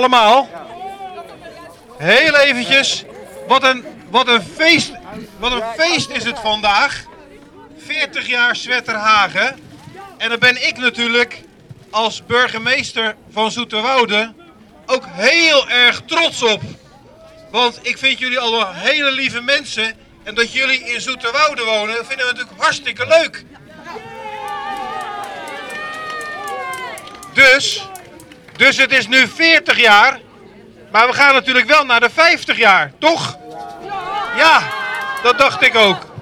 allemaal. Heel eventjes. Wat een, wat een, feest, wat een feest is het vandaag. 40 jaar Zwetterhagen. En daar ben ik natuurlijk als burgemeester van Zoeterwoude ook heel erg trots op. Want ik vind jullie allemaal hele lieve mensen. En dat jullie in Zoeterwoude wonen, vinden we natuurlijk hartstikke leuk. Dus, dus het is nu 40 jaar. Maar we gaan natuurlijk wel naar de 50 jaar, toch? Ja, dat dacht ik ook.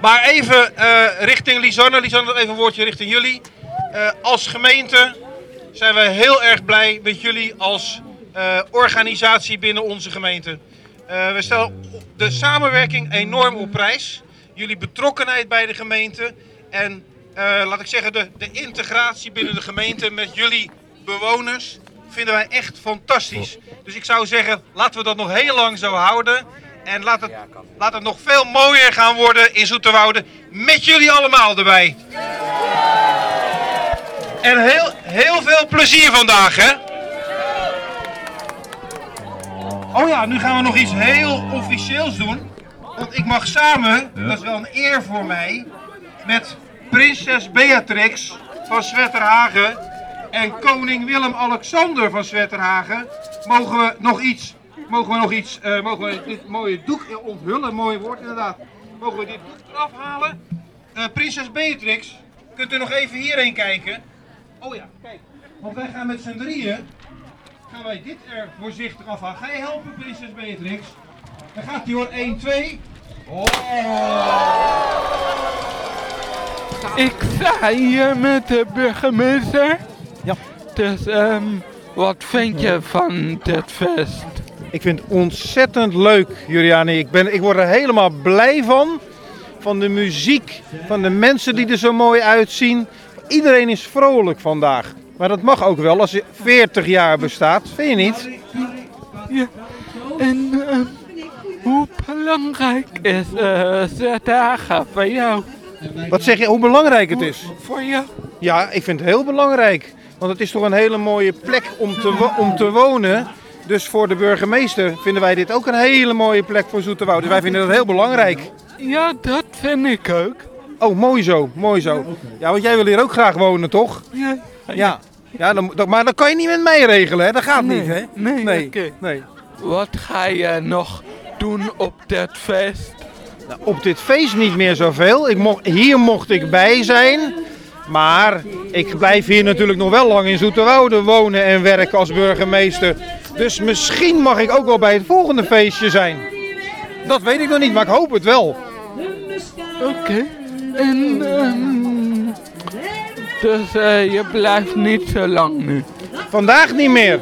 Maar even uh, richting Lisanne. Lisanne, even een woordje richting jullie. Uh, als gemeente zijn we heel erg blij met jullie als uh, organisatie binnen onze gemeente. we stellen de samenwerking enorm op prijs. Jullie betrokkenheid bij de gemeente. En laat ik zeggen, de, de integratie binnen de gemeente met jullie bewoners vinden wij echt fantastisch. Dus ik zou zeggen, laten we dat nog heel lang zo houden. En laat het, laat het nog veel mooier gaan worden in Zoeterwoude. Met jullie allemaal erbij. En heel, heel veel plezier vandaag, hè? Oh ja, nu gaan we nog iets heel officieels doen. Want ik mag samen, dat is wel een eer voor mij, met prinses Beatrix van Zwetterhagen en koning Willem-Alexander van Zwetterhagen mogen we nog iets, mogen we nog iets, uh, mogen we dit mooie doek onthullen, mooi woord inderdaad. Mogen we dit doek eraf halen? Uh, prinses Beatrix, kunt u nog even hierheen kijken? Oh ja, kijk. Want wij gaan met z'n drieën, gaan wij dit er voorzichtig afhalen. Ga je helpen, prinses Beatrix? Dan gaat hij hoor, 1, 2. Oh! Ik sta hier met de burgemeester. Dus um, wat vind je van dit feest? Ik vind het ontzettend leuk, Juliane. Ik, ben, ik word er helemaal blij van. Van de muziek, van de mensen die er zo mooi uitzien. Iedereen is vrolijk vandaag. Maar dat mag ook wel als je 40 jaar bestaat, vind je niet? Ja. En uh, hoe belangrijk is uh, dagen voor jou? Wat zeg je, hoe belangrijk het is? Voor jou? Ja, ik vind het heel belangrijk. Want het is toch een hele mooie plek om te, om te wonen. Dus voor de burgemeester vinden wij dit ook een hele mooie plek voor Zoeterwoude. Dus wij vinden dat heel belangrijk. Ja, dat vind ik ook. Oh, mooi zo, mooi zo. Ja, want jij wil hier ook graag wonen, toch? Ja. Ja, ja dan, maar dat kan je niet met mij regelen, hè? Dat gaat nee, niet, hè? Nee, nee. Okay. nee. Wat ga je nog doen op dit feest? Nou, op dit feest niet meer zoveel. Ik mocht, hier mocht ik bij zijn. Maar ik blijf hier natuurlijk nog wel lang in Zoeterwoude wonen en werken als burgemeester. Dus misschien mag ik ook wel bij het volgende feestje zijn. Dat weet ik nog niet, maar ik hoop het wel. Oké. En um, dus uh, je blijft niet zo lang nu? Vandaag niet meer.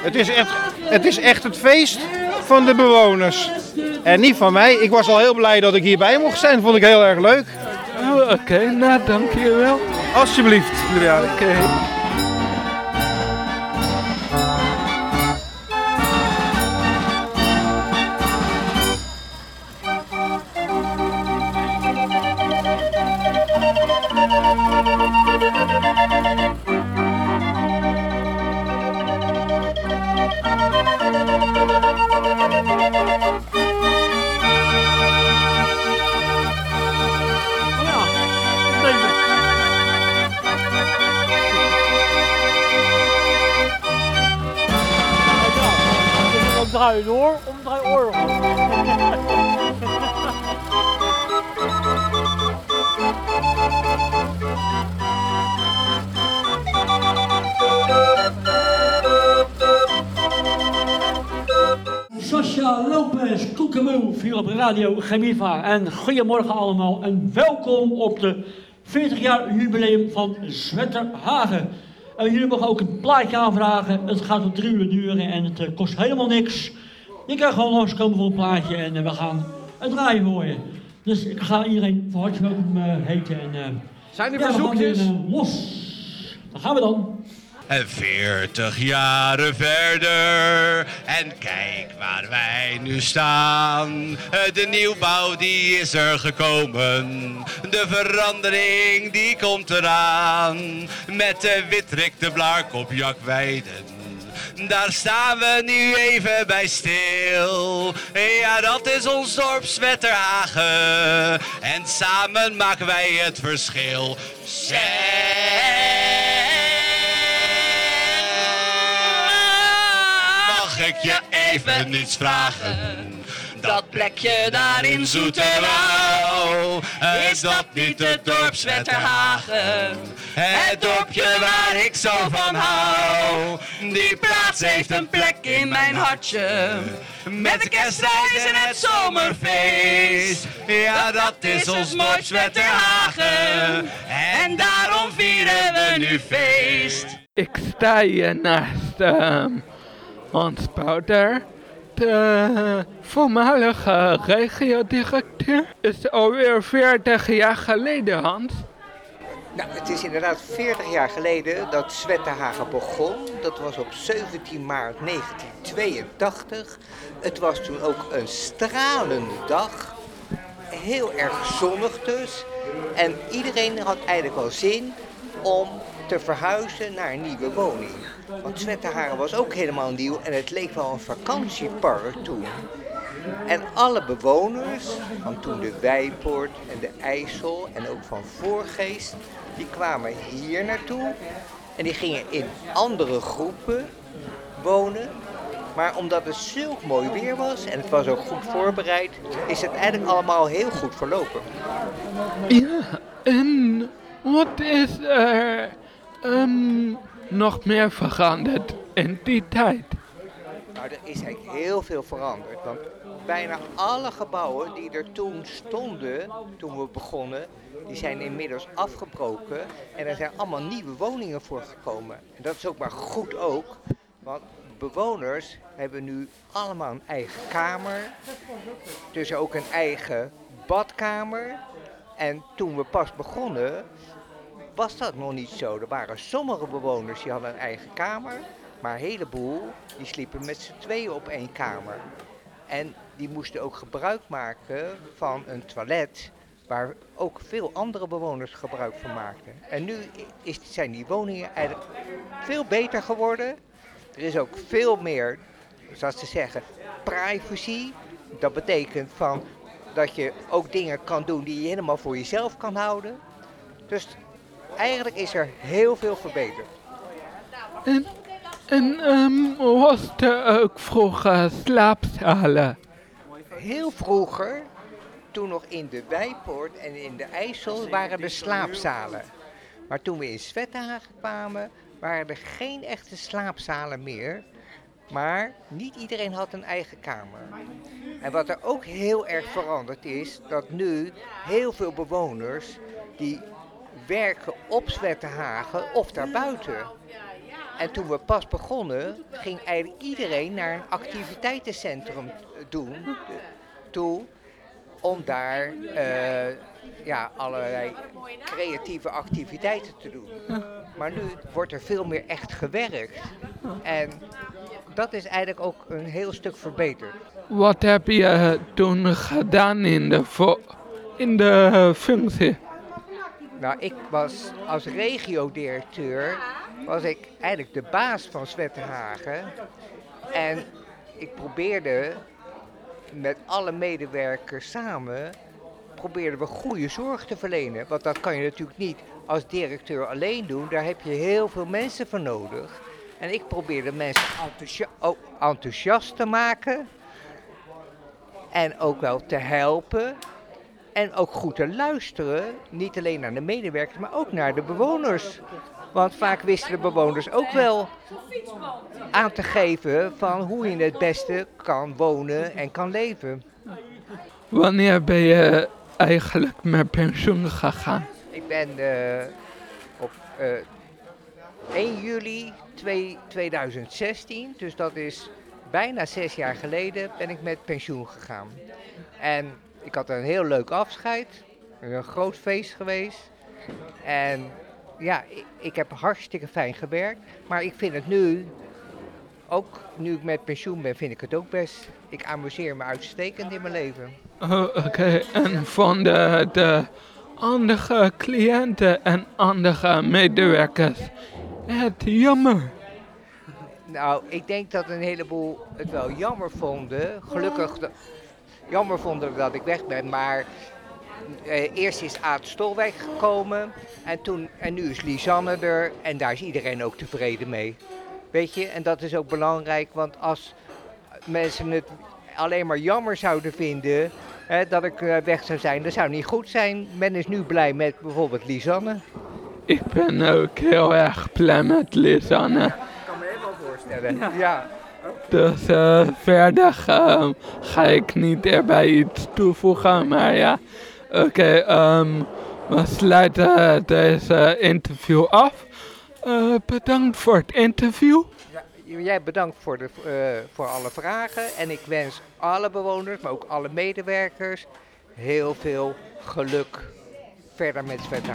Het is, echt, het is echt het feest van de bewoners. En niet van mij. Ik was al heel blij dat ik hierbij mocht zijn. Vond ik heel erg leuk. Oh, Oké, okay. nou dankjewel. Alsjeblieft, Juliane. Door, omdraai orgel. Sascha Lopez, Koekemoe, hier op Radio Gemiva. En goedemorgen allemaal en welkom op de 40 jaar jubileum van Zwetterhagen. En jullie mogen ook een plaatje aanvragen. Het gaat om drie uur duren en het uh, kost helemaal niks. Je kan gewoon langskomen voor een plaatje en uh, we gaan het draaien voor je. Dus ik ga iedereen van harte welkom uh, heten. En, Zijn er ja, verzoekjes? Weer, los. Dan gaan we dan. En veertig jaren verder, en kijk waar wij nu staan. De nieuwbouw die is er gekomen, de verandering die komt eraan. Met de Witrik, de Blaarkop, Jakweiden, daar staan we nu even bij stil. Ja, dat is ons dorp Zwetterhagen. En samen maken wij het verschil. Ik je even iets vragen? Dat plekje daar in Zoeterwouw, is dat niet het dorp Zwetterhagen? Het dorpje waar ik zo van hou. Die plaats heeft een plek in mijn hartje. Met de kerstreis en het zomerfeest. Ja, dat is ons dorp Zwetterhagen. En daarom vieren we nu feest. Ik sta hier naast ehm, Hans Bouter, de voormalige regiodirecteur. Is alweer 40 jaar geleden, Hans. Nou, het is inderdaad 40 jaar geleden dat Zwettenhagen begon. Dat was op 17 maart 1982. Het was toen ook een stralende dag. Heel erg zonnig dus. En iedereen had eigenlijk wel zin om te verhuizen naar een nieuwe woning. Want Zwettenhagen was ook helemaal nieuw en het leek wel een vakantiepark toen. En alle bewoners van toen de Wijpoort en de IJssel en ook van Voorgeest, die kwamen hier naartoe. En die gingen in andere groepen wonen. Maar omdat het zulk mooi weer was en het was ook goed voorbereid, is het eigenlijk allemaal heel goed verlopen. Ja, en wat is er ehm, nog meer veranderd in die tijd? Nou, er is eigenlijk heel veel veranderd. Want bijna alle gebouwen die er toen stonden, toen we begonnen, die zijn inmiddels afgebroken. En er zijn allemaal nieuwe woningen voor gekomen. En dat is ook maar goed ook. Want bewoners hebben nu allemaal een eigen kamer. Dus ook een eigen badkamer. En toen we pas begonnen, was dat nog niet zo. Er waren sommige bewoners die hadden een eigen kamer. Maar een heleboel die sliepen met z'n tweeën op één kamer. En die moesten ook gebruik maken van een toilet waar ook veel andere bewoners gebruik van maakten. En nu is, zijn die woningen eigenlijk veel beter geworden. Er is ook veel meer, zoals ze zeggen, privacy. Dat betekent van dat je ook dingen kan doen die je helemaal voor jezelf kan houden. Dus eigenlijk is er heel veel verbeterd. En, en ehm, was er ook vroeger slaapzalen? Heel vroeger, toen nog in de Wijpoort en in de IJssel, waren er slaapzalen. Maar toen we in Zwettenhagen kwamen, waren er geen echte slaapzalen meer. Maar niet iedereen had een eigen kamer. En wat er ook heel erg veranderd is, dat nu heel veel bewoners die werken op Zwettenhagen of daarbuiten. En toen we pas begonnen, ging eigenlijk iedereen naar een activiteitencentrum doen, toe, om daar eh, ja, allerlei creatieve activiteiten te doen. Maar nu wordt er veel meer echt gewerkt. En dat is eigenlijk ook een heel stuk verbeterd. Wat heb je toen gedaan in de, in de functie? Nou, ik was als regiodirecteur, was ik eigenlijk de baas van Zwettenhagen. En ik probeerde met alle medewerkers samen, probeerden we goede zorg te verlenen. Want dat kan je natuurlijk niet als directeur alleen doen, daar heb je heel veel mensen voor nodig. En ik probeerde mensen oh, enthousiast te maken en ook wel te helpen. En ook goed te luisteren, niet alleen naar de medewerkers, maar ook naar de bewoners. Want vaak wisten de bewoners ook wel aan te geven van hoe je het beste kan wonen en kan leven. Wanneer ben je eigenlijk met pensioen gegaan? Ik ben eh, op eh, 1 juli 2 2016, dus dat is bijna zes jaar geleden, ben ik met pensioen gegaan. En ik had een heel leuk afscheid, een groot feest geweest. En ja, ik, ik heb hartstikke fijn gewerkt, maar ik vind het nu, ook nu ik met pensioen ben, vind ik het ook best. Ik amuseer me uitstekend in mijn leven. Oh, Oké, en van de, de andere cliënten en andere medewerkers. Het jammer. Nou, ik denk dat een heleboel het wel jammer vonden. Gelukkig jammer vonden dat ik weg ben, maar eh, eerst is Aad Stolwijk gekomen en, toen, en nu is Lisanne er en daar is iedereen ook tevreden mee. Weet je, en dat is ook belangrijk, want als mensen het alleen maar jammer zouden vinden hè, dat ik eh, weg zou zijn, dat zou niet goed zijn. Men is nu blij met bijvoorbeeld Lisanne. Ik ben ook heel erg blij met Lisanne. Ik kan me helemaal voorstellen. ja. Dus verder ga ik niet erbij iets toevoegen, maar ja. Oké, ehm, we sluiten deze interview af. Eh, bedankt voor het interview. Ja, jij bedankt voor, de, eh, voor alle vragen. En ik wens alle bewoners, maar ook alle medewerkers, heel veel geluk verder met Zwette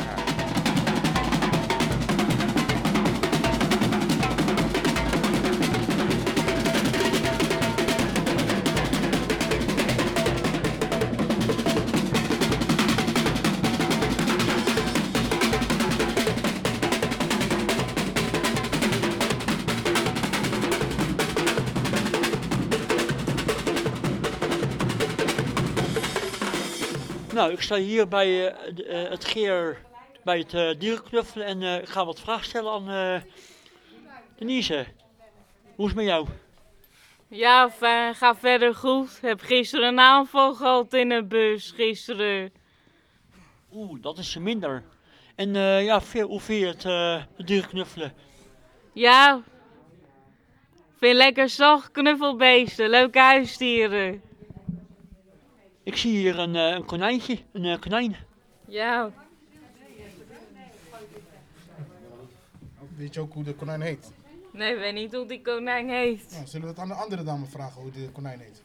sta hier bij eh, de- eh, het Geer, bij het eh dierenknuffelen en ik ga wat vragen stellen aan Denise. Hoe is het met jou? Ja, ga verder goed. Heb gisteren een aanval gehad in een bus. Gisteren. Oeh, dat is minder. En ja, veel, hoe vind je het, het dierenknuffelen? Ja. Vind lekker zacht knuffelbeesten. Leuke huisdieren. Ik zie hier een, eh, een konijntje, een eh, konijn. Ja. Weet je ook hoe de konijn heet? Nee, ik weet niet hoe die konijn heet. Nou, zullen we het aan de andere dame vragen hoe de konijn heet?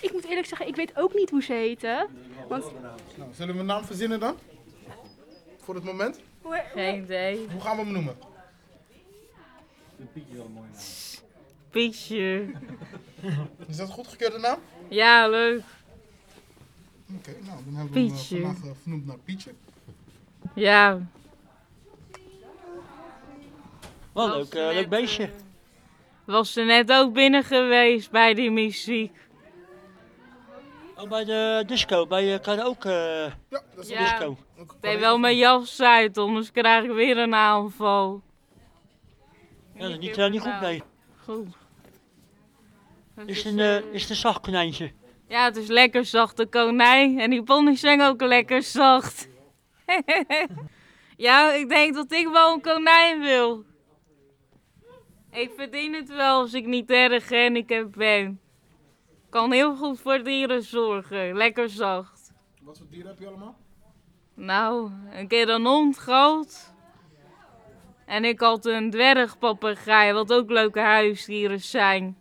Ik moet eerlijk zeggen, ik weet ook niet hoe ze heten. Want Nou, zullen we een naam verzinnen dan? Voor het moment? Geen idee. Hoe gaan we hem noemen? Pietje. Is dat een goedgekeurde naam? Ja, leuk. Oké, nou dan hebben we hem eh, Pietje. vandaag eh, vernoemd naar Pietje. Ja. Wel Was leuk, eh, leuk beestje. Was er net ook binnen geweest bij die muziek. Oh, bij de disco, bij uh, karaoke eh, Ja, dat is Ja. disco. ook Ik deed wel mijn jas uit, anders krijg ik weer een aanval. Ja, dat is Ik niet, eh, niet goed, nee. Goed. Is het een, eh, is het een zacht konijntje? Ja, het is lekker zachte konijn. En die ponies zijn ook lekker zacht. ja, ik denk dat ik wel een konijn wil. Ik verdien het wel als ik niet erg gehandicapt ben. Kan heel goed voor dieren zorgen. Lekker zacht. Wat voor dieren heb je allemaal? Nou, een keer een hond groot. En ik had een dwergpapegaai, wat ook leuke huisdieren zijn.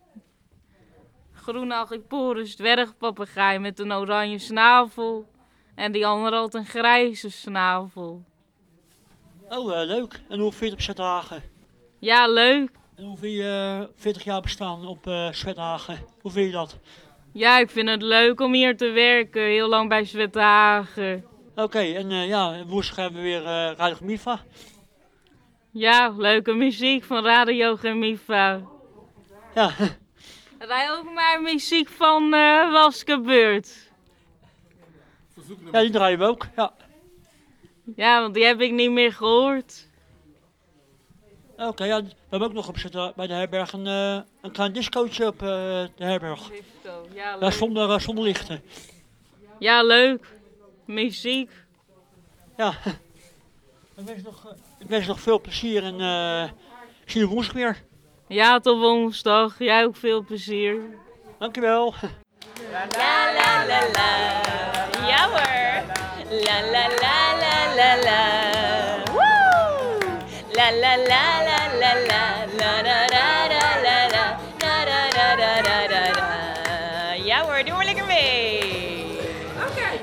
Groene Agiporus dwergpapegaai met een oranje snavel. En die andere had een grijze snavel. Oh, eh, leuk. En hoe vind je op Zethagen? Ja, leuk. En hoe vind je eh, 40 jaar bestaan op Zwethagen? Hoe vind je dat? Ja, ik vind het leuk om hier te werken. Heel lang bij Zwethagen. Oké, en eh, ja, woensdag hebben we weer eh Radio Mifa. Ja, leuke muziek van Radio Gemifa. Ja, Rij ook maar muziek van eh Waskebeurt. ja, die draaien we ook. Ja. Ja, want die heb ik niet meer gehoord. Oké, ja, we hebben ook nog op Zeta- bij de herberg een, eh, een klein discootje op eh, de herberg. Ja, Ja, leuk. zonder, zonder lichten. Ja, leuk. Muziek. Ja. Ik wens nog, ik wens nog veel plezier en zie je woensdag weer. Ja, tot woensdag. Jij ook veel plezier. Dankjewel. Ja hoor. La la la la la la. Woe! La la la la la la. La da da da la la. Da da da da da da da. Ja hoor, doe maar lekker mee.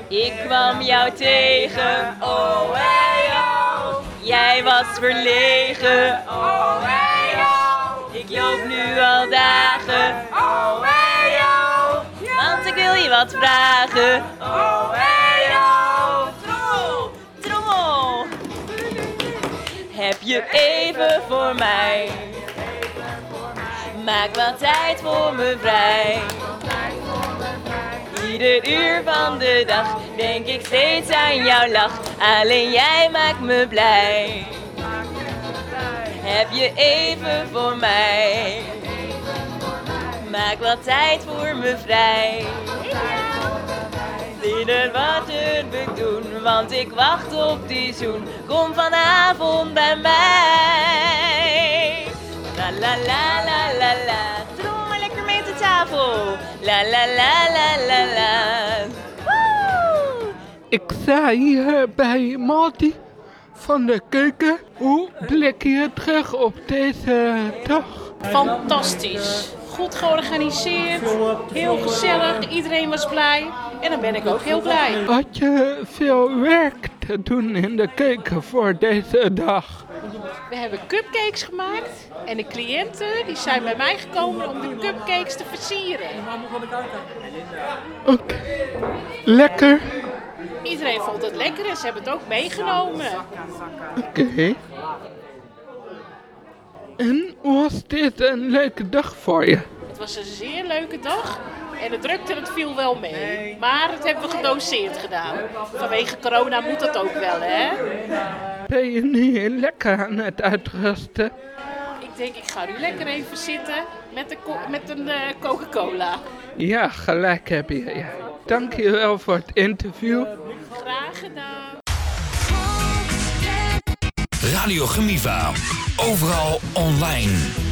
Ik kwam jou tegen, oh hey oh. Jij was verlegen, oh hey loop nu al dagen, oh hey oh. Want ik wil je wat vragen, oh hey oh. Trommel, trommel. Heb je even voor mij? Maak wat tijd voor me vrij. Ieder uur van de dag denk ik steeds aan jouw lach. Alleen jij maakt me blij. Heb je even voor mij? Maak wat tijd voor me vrij. Binnen wat we doen, want ik wacht op die zoen. Kom vanavond bij mij. La la la la la la. Maar lekker mee de tafel. La la la la la la. Woe! Ik sta hier bij Marty van de keuken. Hoe blik je terug op deze dag? Fantastisch. Goed georganiseerd, heel gezellig, iedereen was blij. En dan ben ik ook heel blij. Had je veel werk te doen in de keuken voor deze dag? We hebben cupcakes gemaakt en de cliënten die zijn bij mij gekomen om de cupcakes te versieren. Oké. Lekker. Iedereen vond het lekker en ze hebben het ook meegenomen. Oké. En was dit een leuke dag voor je? Het was een zeer leuke dag en de drukte het viel wel mee. Maar het hebben we gedoseerd gedaan. Vanwege corona moet dat ook wel, hè? Ben je nu lekker aan het uitrusten? Ik denk, ik ga nu lekker even zitten met, de met een eh, Coca-Cola. Ja, gelijk heb je. Ja. Dank je wel voor het interview. Graag gedaan. Radio Gemiva. Overal online.